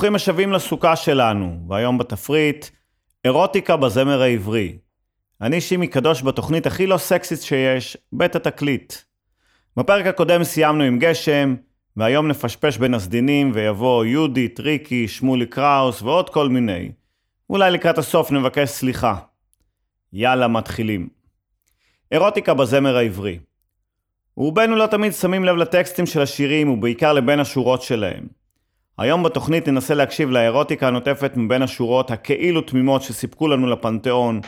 ברוכים השבים לסוכה שלנו, והיום בתפריט, אירוטיקה בזמר העברי. אני שימי קדוש בתוכנית הכי לא סקסיסט שיש, בית התקליט. בפרק הקודם סיימנו עם גשם, והיום נפשפש בין הסדינים ויבוא יהודית, ריקי, שמולי קראוס ועוד כל מיני. אולי לקראת הסוף נבקש סליחה. יאללה, מתחילים. אירוטיקה בזמר העברי. רובנו לא תמיד שמים לב לטקסטים של השירים ובעיקר לבין השורות שלהם. היום בתוכנית ננסה להקשיב לאירוטיקה הנוטפת מבין השורות הכאילו תמימות שסיפקו לנו לפנתיאון,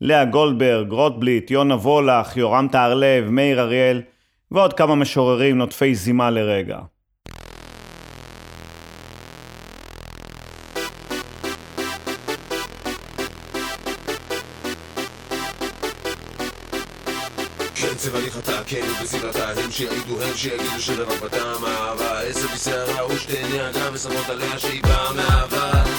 לאה גולדברג, רוטבליט, יונה וולך, יורם טהרלב, מאיר אריאל ועוד כמה משוררים נוטפי זימה לרגע. כן, ובזירתה, הם שיעידו, הם שיגידו שרק בטעם אהבה, עשב בשערה ושתי גם מסמרות עליה שהיא באה מאהבה,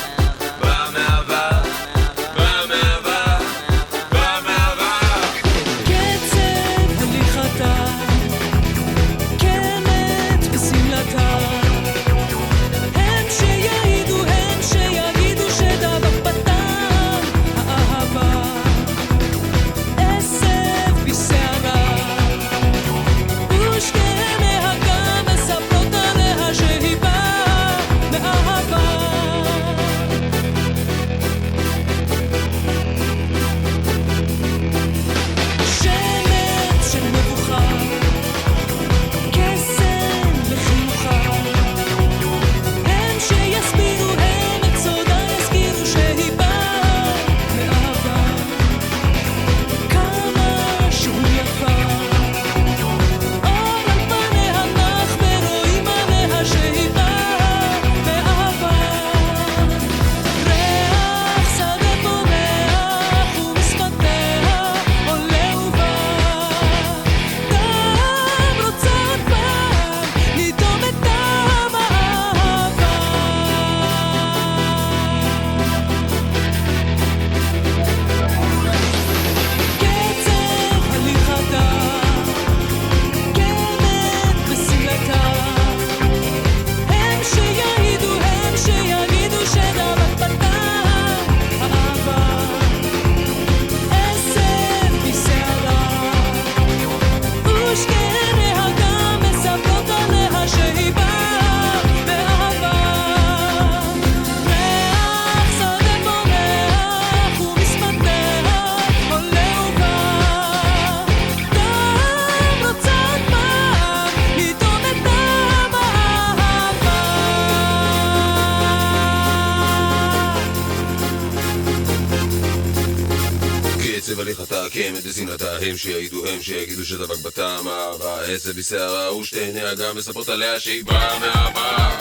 הם שיעידו הם שיגידו שדבק בטעם אהבה עשב בשערה ושתי עיניה גם מספרות עליה שהיא באה מאהבה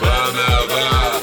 באה מאהבה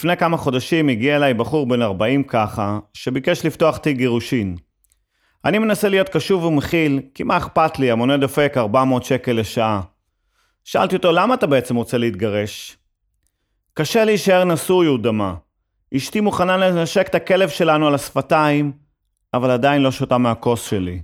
לפני כמה חודשים הגיע אליי בחור בן 40 ככה, שביקש לפתוח תיק גירושין. אני מנסה להיות קשוב ומכיל, כי מה אכפת לי, המונה דופק 400 שקל לשעה. שאלתי אותו, למה אתה בעצם רוצה להתגרש? קשה להישאר נשוי, הוא דמה. אשתי מוכנה לנשק את הכלב שלנו על השפתיים, אבל עדיין לא שותה מהכוס שלי.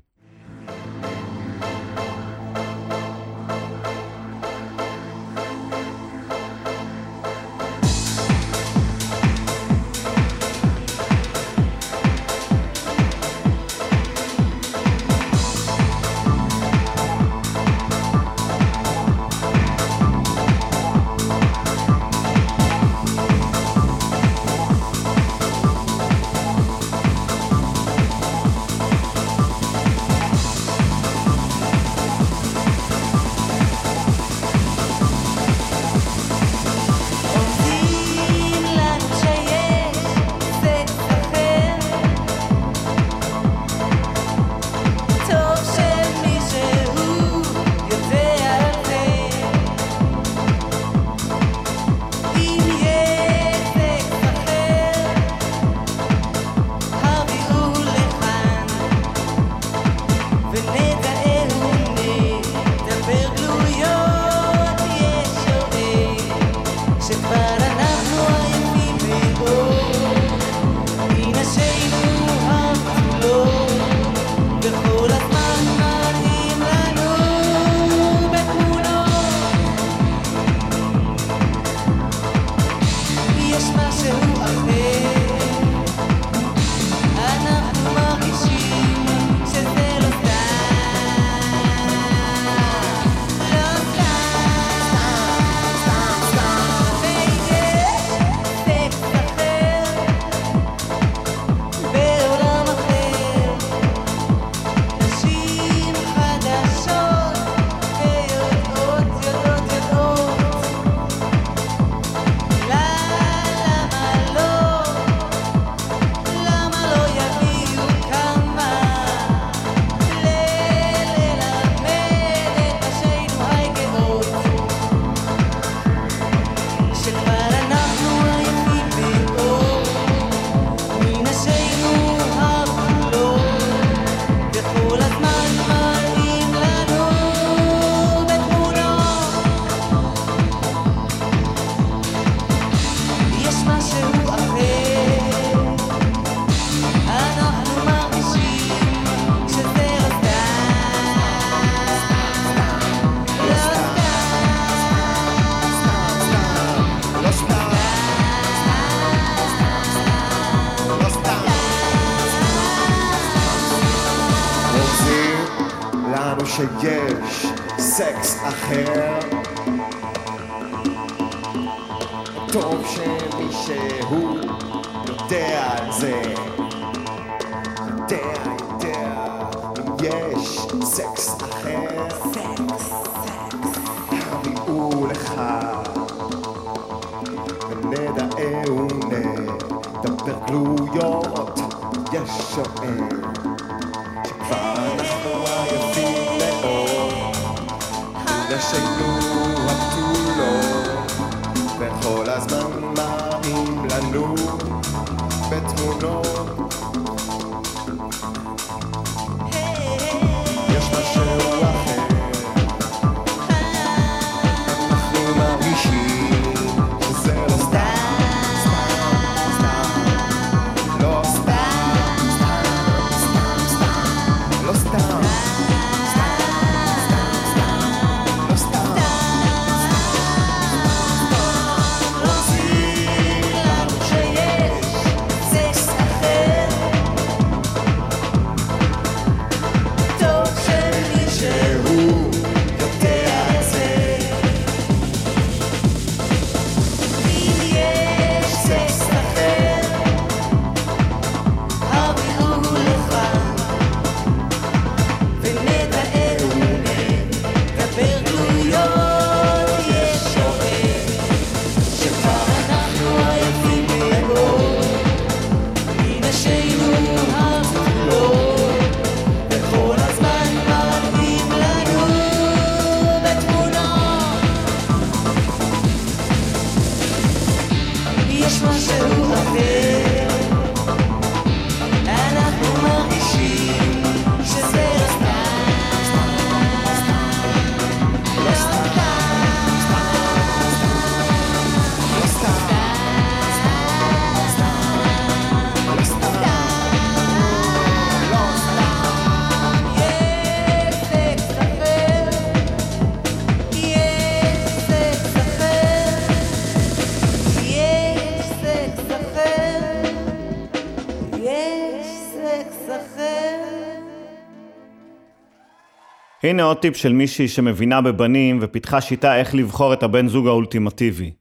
הנה עוד טיפ של מישהי שמבינה בבנים ופיתחה שיטה איך לבחור את הבן זוג האולטימטיבי.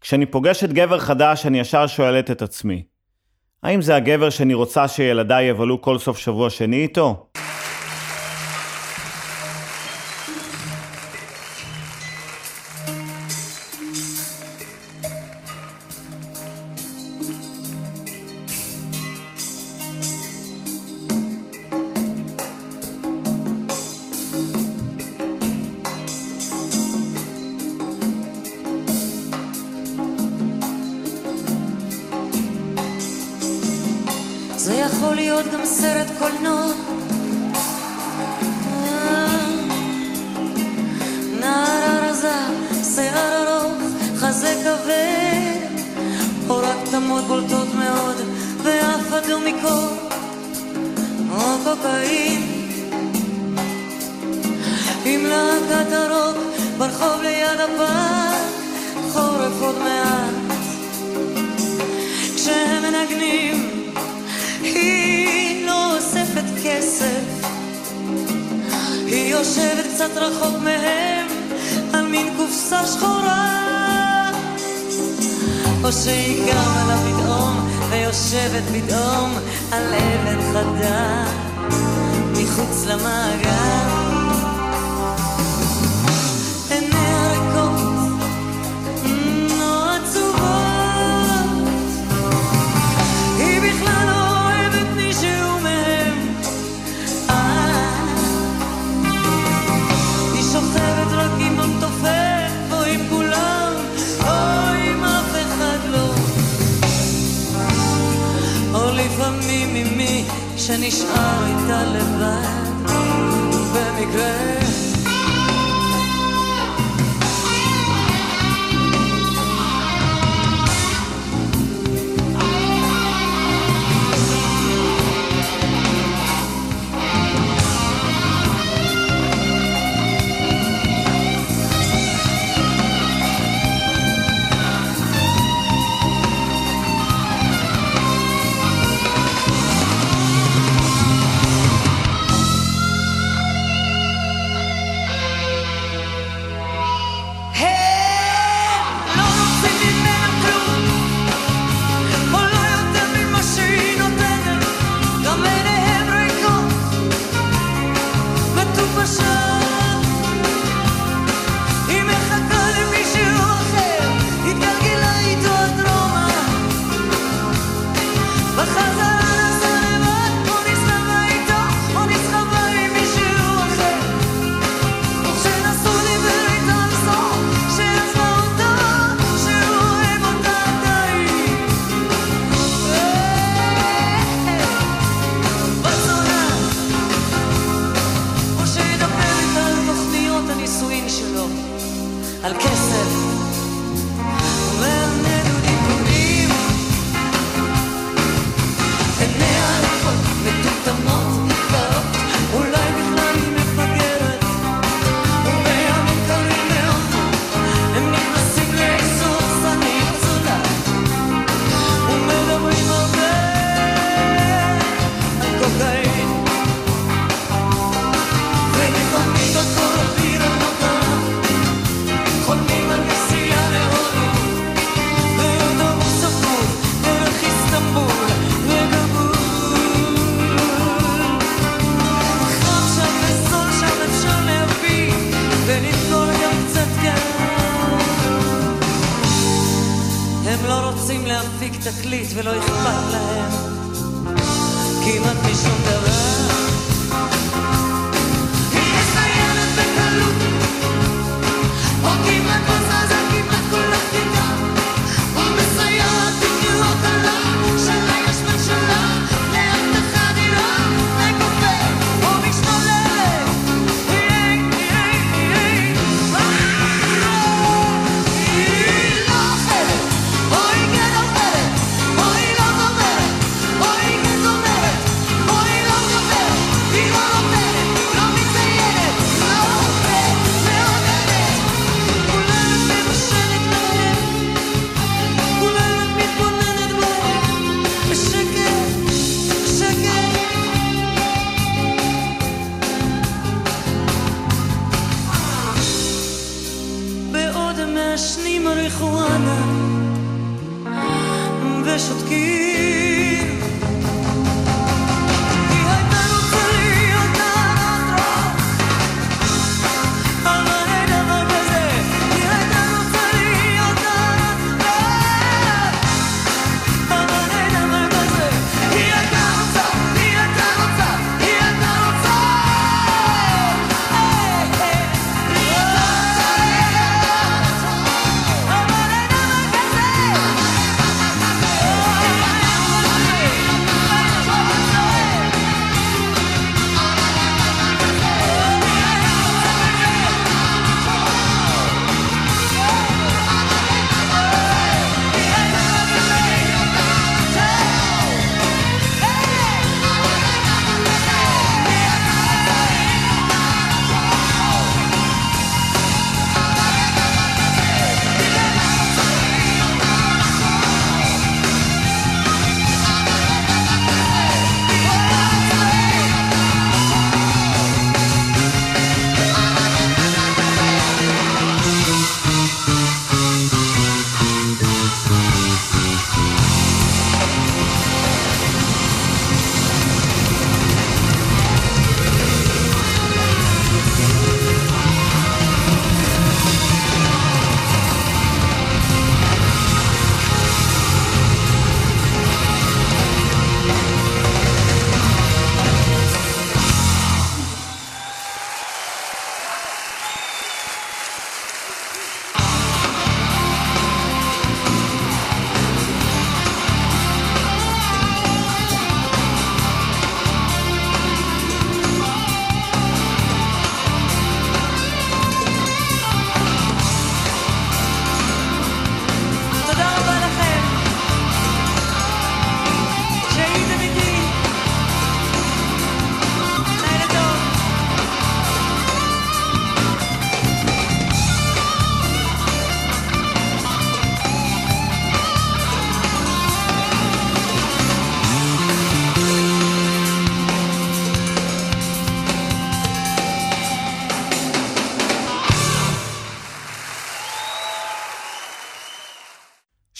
כשאני פוגשת גבר חדש, אני ישר שואלת את עצמי, האם זה הגבר שאני רוצה שילדיי יבלו כל סוף שבוע שני איתו? או שהיא קמה לה פתאום, ויושבת פתאום על אבן חדה מחוץ למעגל. שנשאר איתה לבד, ובמקרה...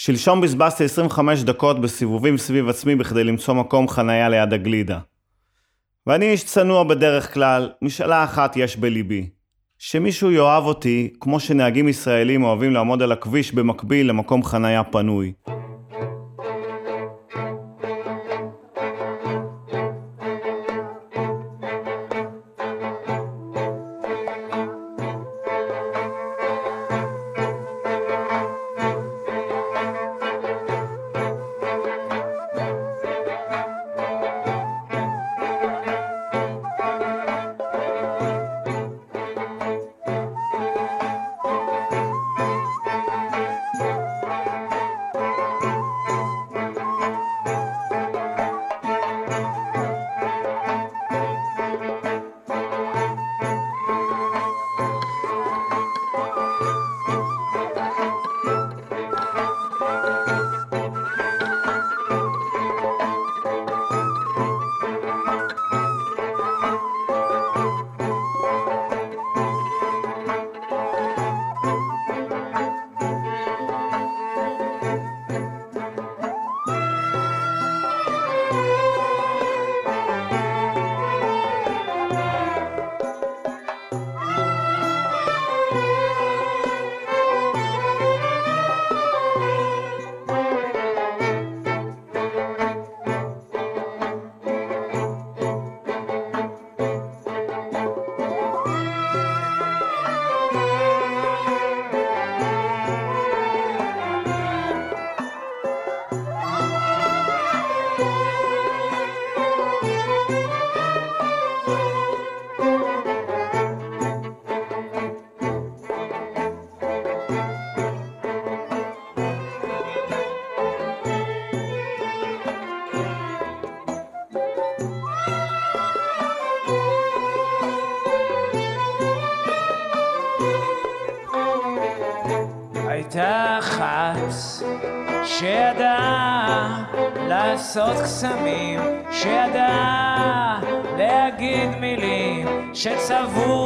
שלשום בזבזתי 25 דקות בסיבובים סביב עצמי בכדי למצוא מקום חנייה ליד הגלידה. ואני איש צנוע בדרך כלל, משאלה אחת יש בליבי. שמישהו יאהב אותי כמו שנהגים ישראלים אוהבים לעמוד על הכביש במקביל למקום חנייה פנוי. לעשות קסמים, שידעה להגיד מילים שצבעו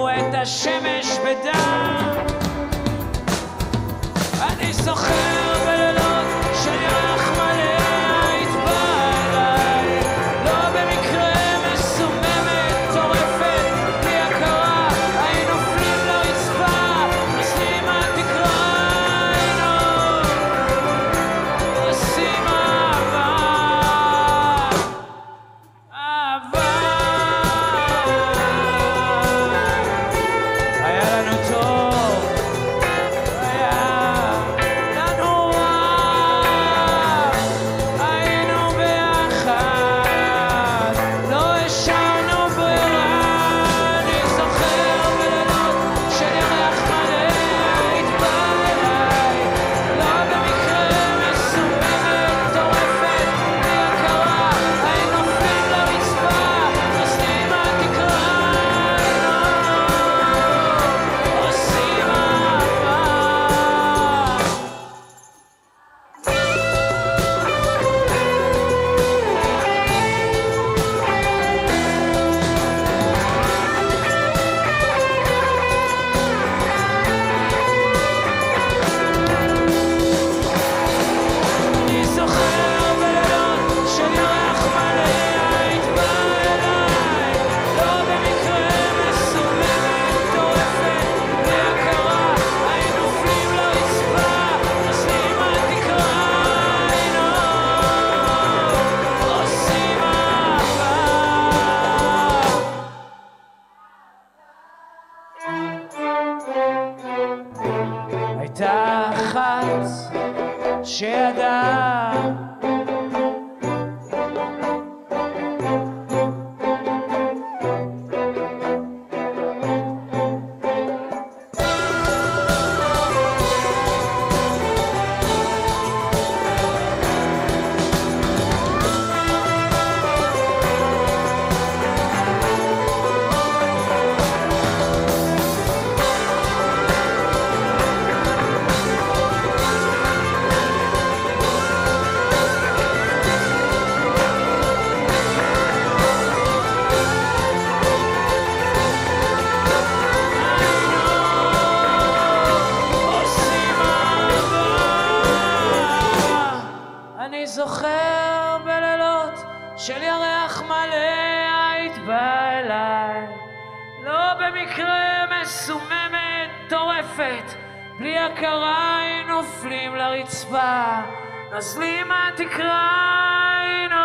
נופלים לרצפה נוזלים מהתקרה היינו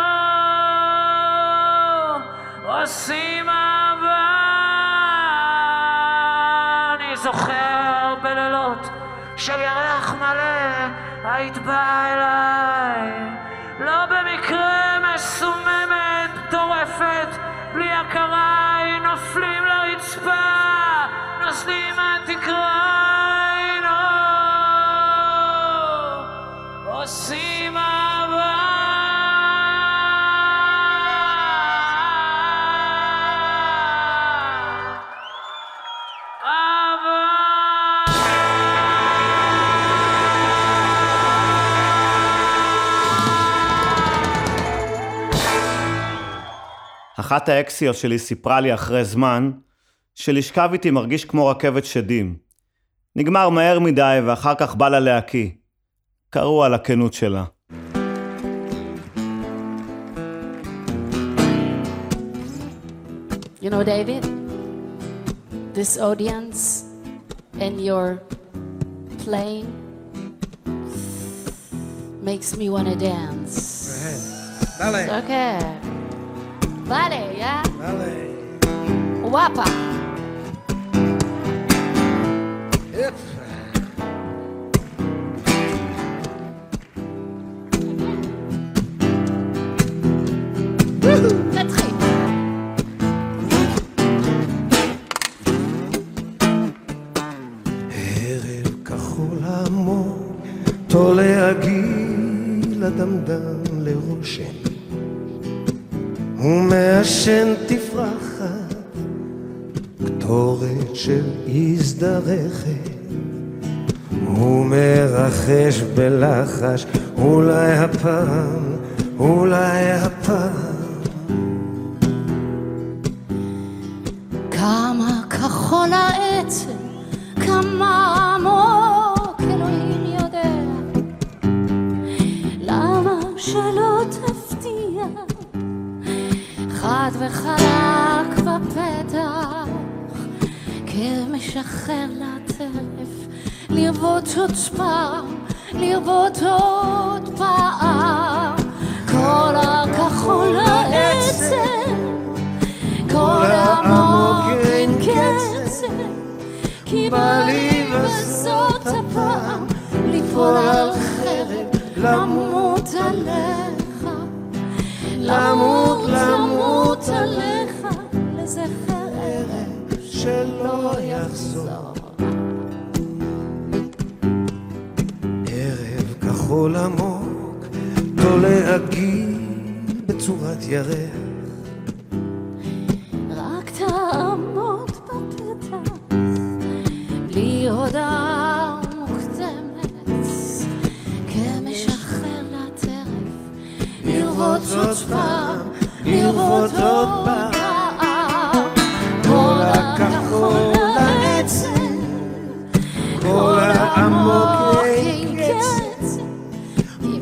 עושים אהבה. אני זוכר בלילות של ירח מלא היית באה אליי. לא במקרה מסוממת, טורפת, בלי הכרה נופלים לרצפה. נוסעים מהתקרה אחת האקסיות שלי סיפרה לי אחרי זמן, שלשכב איתי מרגיש כמו רכבת שדים. נגמר מהר מדי ואחר כך בא לה להקיא. קראו על הכנות שלה. You know, David, this audience and your playing makes me want to dance. Dale, Okay. Vale, yeah? Baleia. Baleia. Uapa. הזדרכת, ומרחש בלחש, אולי הפעם, אולי הפעם. שלא יחזור. ערב כחול עמוק, תולה עגיל בצורת ירח. רק תעמוד בפתח, בלי הודעה מוקדמת, כמשחרר לטרף, לראות עוד פעם, לראות עוד פעם, הכחול העצם, כל אין קצב,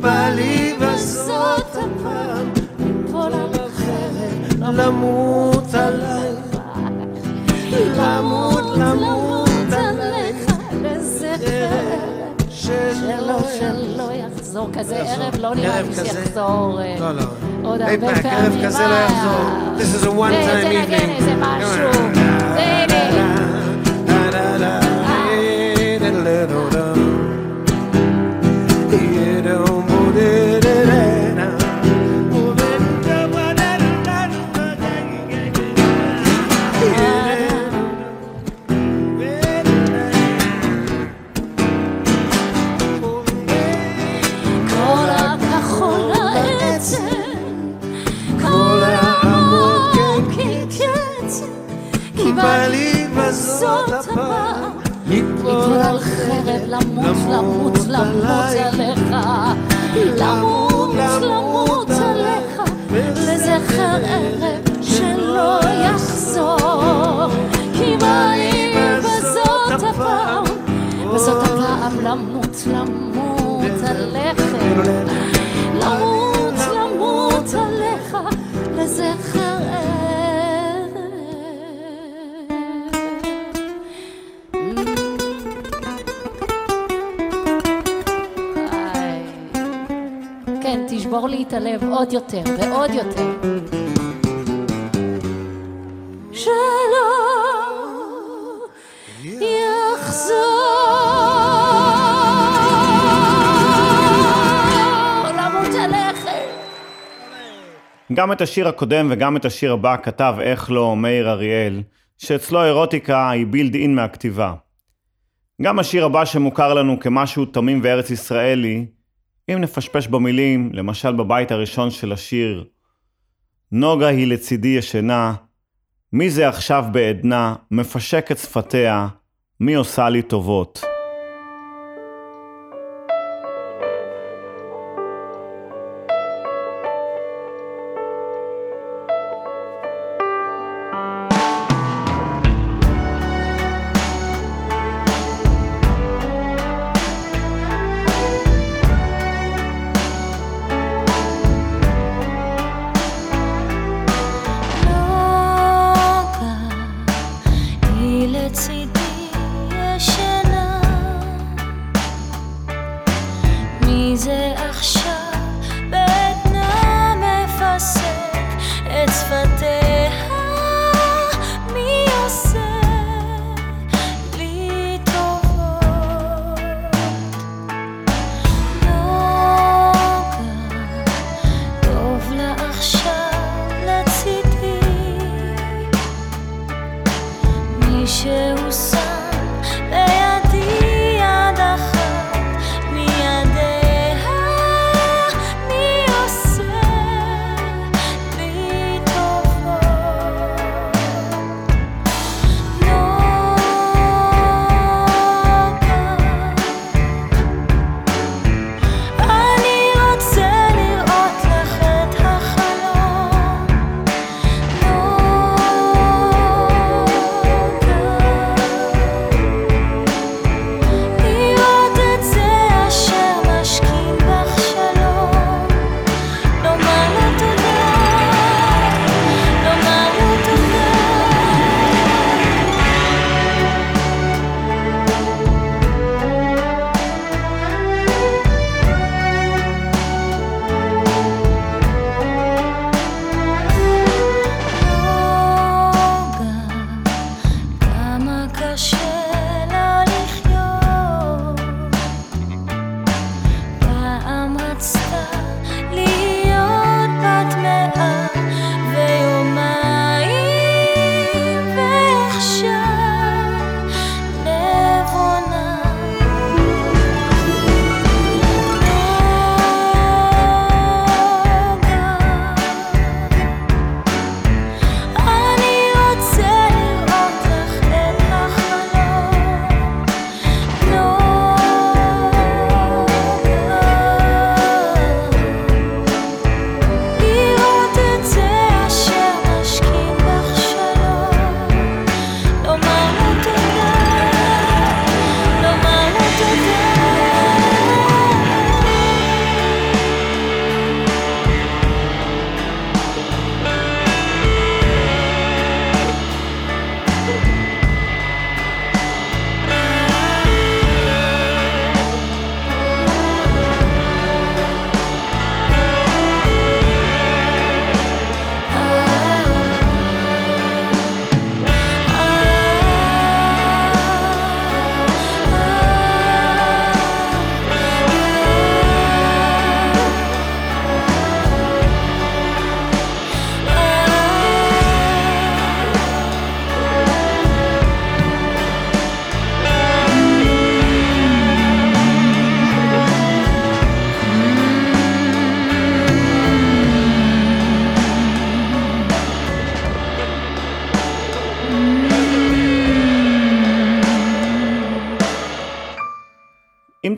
בא לי בזאת הפעם, ליפול על החרב, למות עליך, למות, למות עליך, לזכר שלא, שלא יחזור, כזה ערב לא נראה לי? שיחזור אה, לא, לא. עוד הרבה פעמים. ערב כזה לא? יחזור. This is a one time evening. איזה משהו. חרב, למות, למות, למות עליך, למות, הלב עוד יותר ועוד יותר. עליכם. גם את השיר הקודם וגם את השיר הבא כתב איך לא מאיר אריאל, שאצלו אירוטיקה היא בילד אין מהכתיבה. גם השיר הבא שמוכר לנו כמשהו תמים וארץ ישראלי, אם נפשפש במילים, למשל בבית הראשון של השיר, נוגה היא לצידי ישנה, מי זה עכשיו בעדנה, מפשק את שפתיה, מי עושה לי טובות.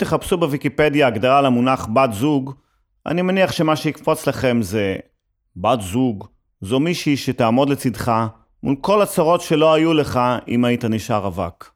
אם תחפשו בוויקיפדיה הגדרה למונח בת זוג, אני מניח שמה שיקפוץ לכם זה בת זוג, זו מישהי שתעמוד לצדך מול כל הצרות שלא היו לך אם היית נשאר רווק.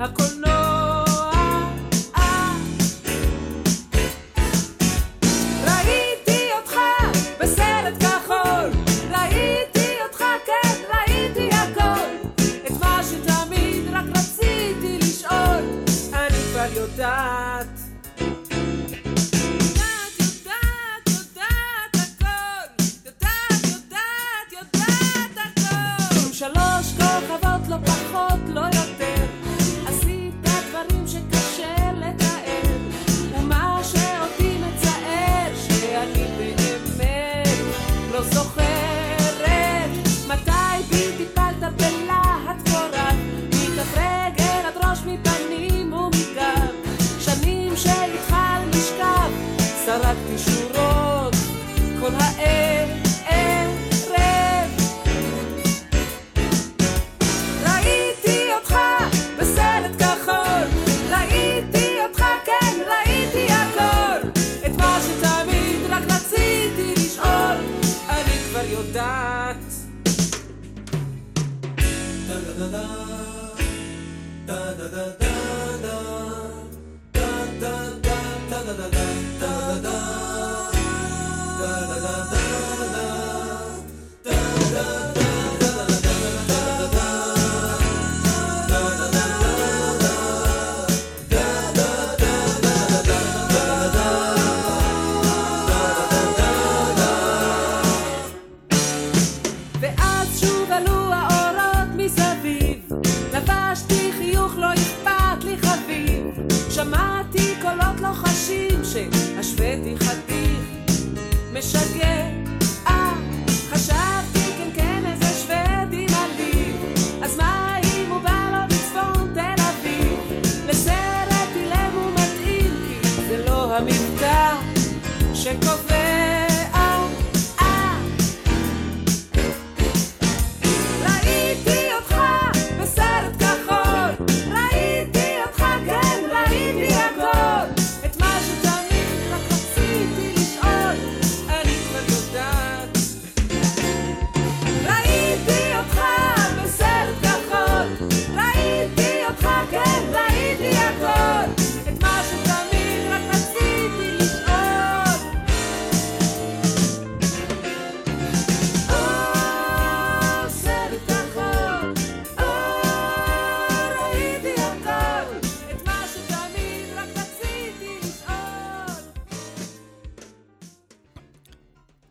A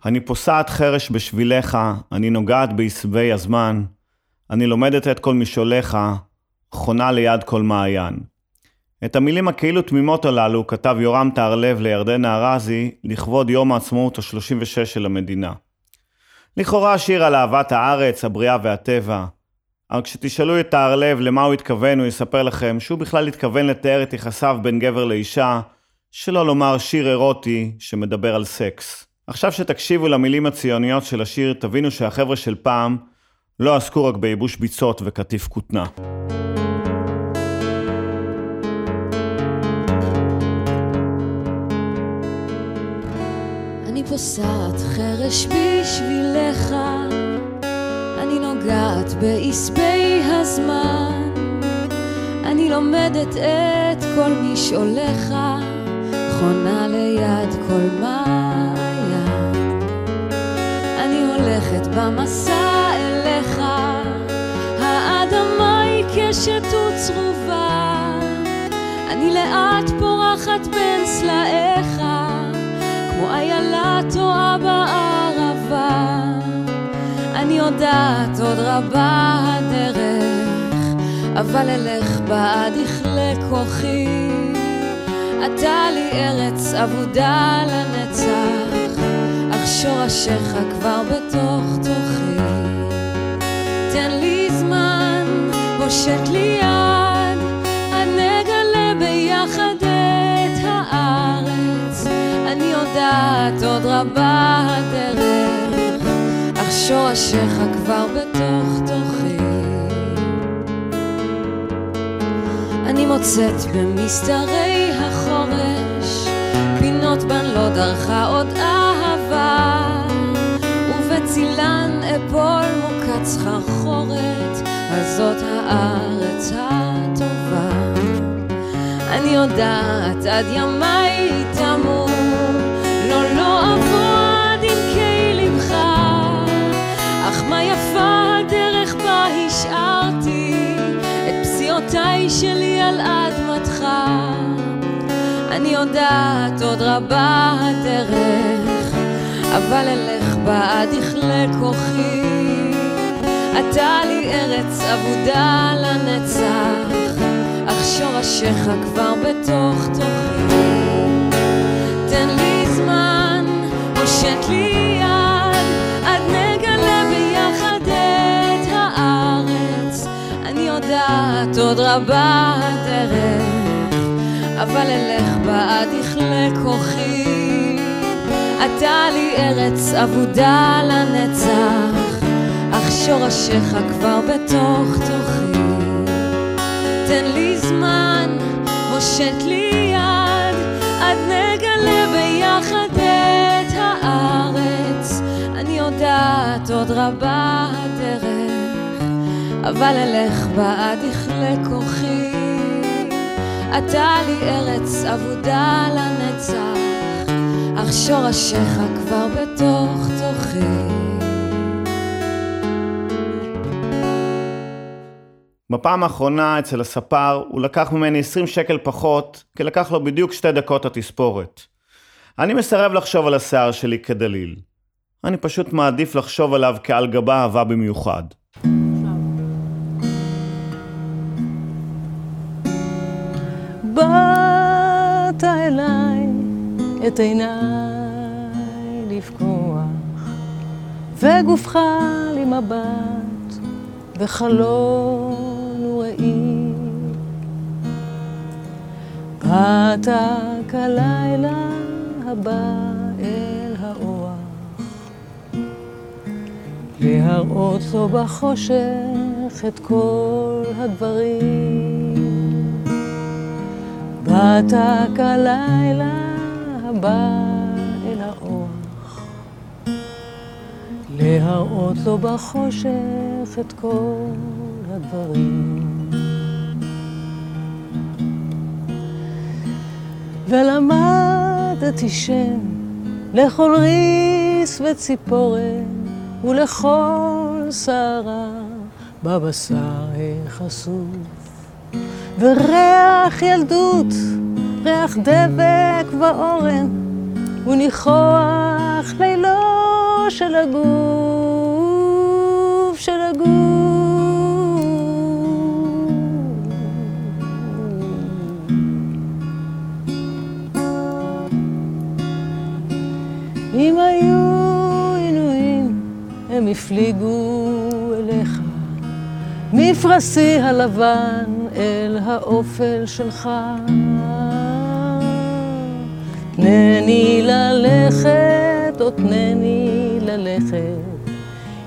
אני פוסעת חרש בשביליך, אני נוגעת בעשבי הזמן, אני לומדת את כל משעוליך, חונה ליד כל מעיין. את המילים הכאילו תמימות הללו כתב יורם טהרלב לירדנה ארזי לכבוד יום העצמאות ה-36 של המדינה. לכאורה שיר על אהבת הארץ, הבריאה והטבע, אבל כשתשאלו את טהרלב למה הוא התכוון, הוא יספר לכם שהוא בכלל התכוון לתאר את יחסיו בין גבר לאישה, שלא לומר שיר אירוטי שמדבר על סקס. עכשיו שתקשיבו למילים הציוניות של השיר, תבינו שהחבר'ה של פעם לא עסקו רק בייבוש ביצות וקטיף כותנה. אני פוסעת חרש בשבילך, אני נוגעת בעשבי הזמן, אני לומדת את כל משעוליך, האחרונה ליד כל מעיין. אני הולכת במסע אליך, האדמה היא קשת וצרובה. אני לאט פורחת בין סלעיך, כמו איילה טועה בערבה. אני יודעת עוד רבה הדרך, אבל אלך בעד יכלה כוחי. אתה לי ארץ אבודה לנצח, שורשיך כבר בתוך תוכי. תן לי זמן, הושט לי יד, עד נגלה ביחד את הארץ. אני יודעת עוד רבה הדרך, אך שורשיך כבר בתוך תוכי. אני מוצאת במסתרי החורש פינות בן לא דרכה עוד אהבה סחרחורת על זאת הארץ הטובה אני יודעת עד ימיי תמו לא לא אבוא עד עמקי לבך אך מה יפה הדרך בה השארתי את פסיעותיי שלי על אדמתך. אני יודעת עוד רבה הדרך, אבל אלך בעד יכלה כוחי. אתה לי ארץ אבודה לנצח, אך שורשיך כבר בתוך תוכי. תן לי זמן, הושט לי יד, עד נגלה ביחד את הארץ. אני יודעת עוד רבה הדרך, אבל אלך בעד יכלה כוחי. אתה לי ארץ אבודה לנצח, שורשיך כבר בתוך תוכי. תן לי זמן, הושט לי יד, עד נגלה ביחד את הארץ. אני יודעת עוד רבה הדרך, אבל אלך בעד יכלה כוחי. אתה לי ארץ אבודה לנצח, אך שורשיך כבר בתוך תוכי. בפעם האחרונה אצל הספר הוא לקח ממני 20 שקל פחות, כי לקח לו בדיוק שתי דקות התספורת. אני מסרב לחשוב על השיער שלי כדליל. אני פשוט מעדיף לחשוב עליו כעל גבה אהבה במיוחד. באת אליי את עיניי לפקוח, וגופך לי בחלון וראי. באת כלילה הבא אל האוח, להראות לו בחושך את כל הדברים. באת כלילה הבא אל האוח, להראות לו בחושך את כל הדברים. ולמדתי שם לכל ריס וציפורן ולכל שערה בבשר החשוף. וריח ילדות, ריח דבק ואורן, וניחוח לילו של הגוף, הפליגו אליך. מפרשי הלבן אל האופל שלך. תנני ללכת, או תנני ללכת,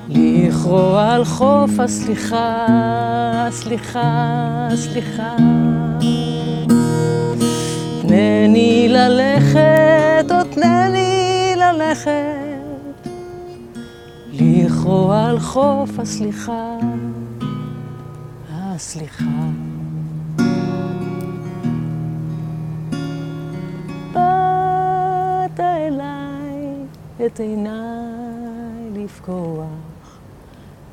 לכרוע על חוף הסליחה, סליחה, סליחה. תנני ללכת, או תנני ללכת, לכרוע על חוף הסליחה. הסליחה. את עיניי לפקוח,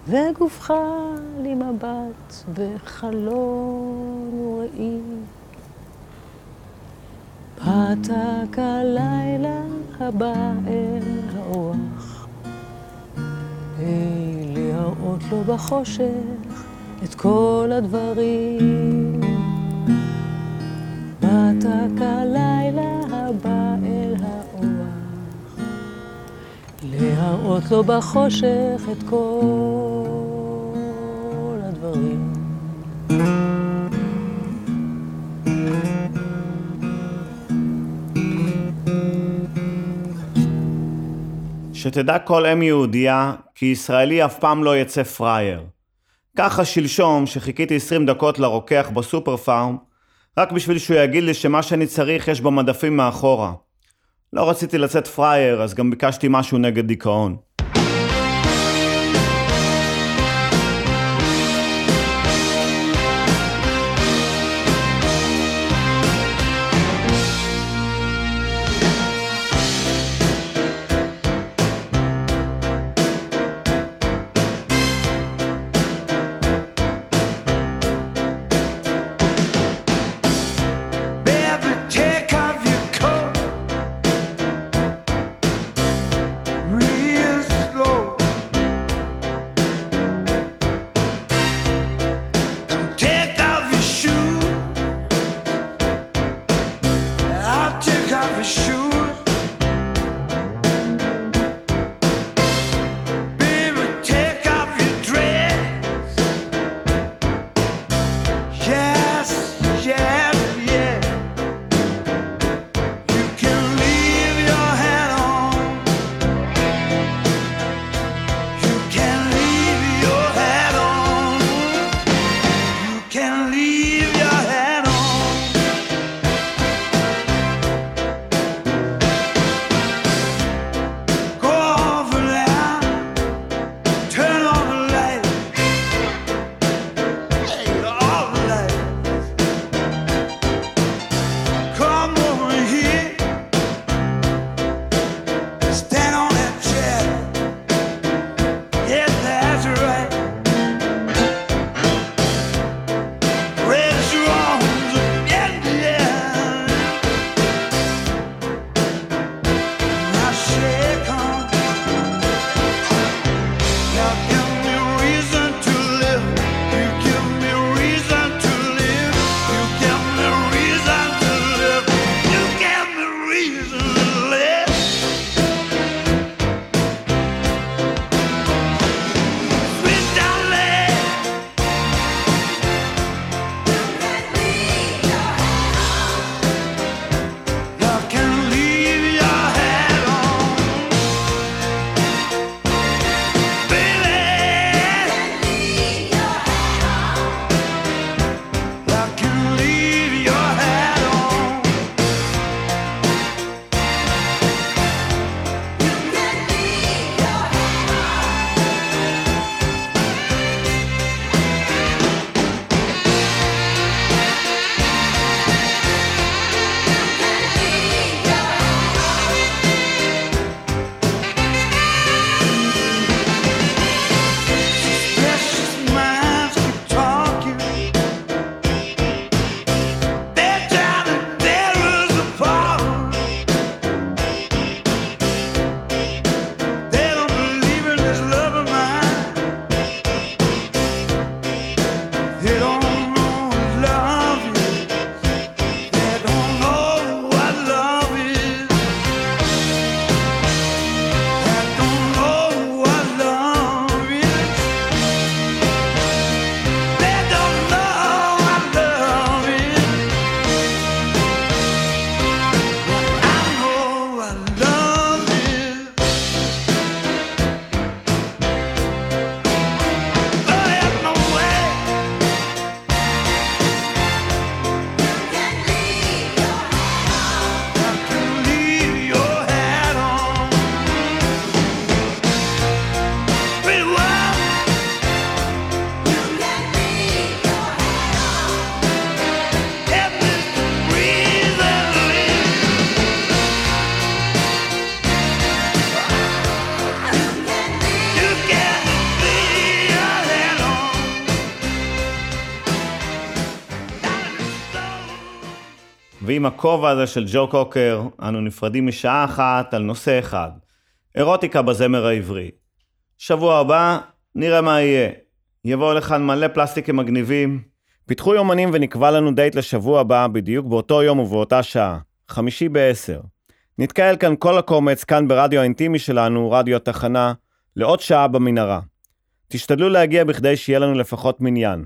וגופך לי מבט בחלון וראי. פתק הלילה הבא אל האורח, היי להראות לו בחושך את כל הדברים. פתק הלילה הבא אל האורח, להראות לו בחושך את כל הדברים. שתדע כל אם יהודייה, כי ישראלי אף פעם לא יצא פראייר. ככה שלשום, שחיכיתי 20 דקות לרוקח בסופר פארם, רק בשביל שהוא יגיד לי שמה שאני צריך יש במדפים מאחורה. לא רציתי לצאת פראייר, אז גם ביקשתי משהו נגד דיכאון. ועם הכובע הזה של ג'ו קוקר, אנו נפרדים משעה אחת על נושא אחד, אירוטיקה בזמר העברי. שבוע הבא, נראה מה יהיה. יבואו לכאן מלא פלסטיקים מגניבים. פיתחו יומנים ונקבע לנו דייט לשבוע הבא, בדיוק באותו יום ובאותה שעה, חמישי בעשר. נתקהל כאן כל הקומץ, כאן ברדיו האינטימי שלנו, רדיו התחנה, לעוד שעה במנהרה. תשתדלו להגיע בכדי שיהיה לנו לפחות מניין.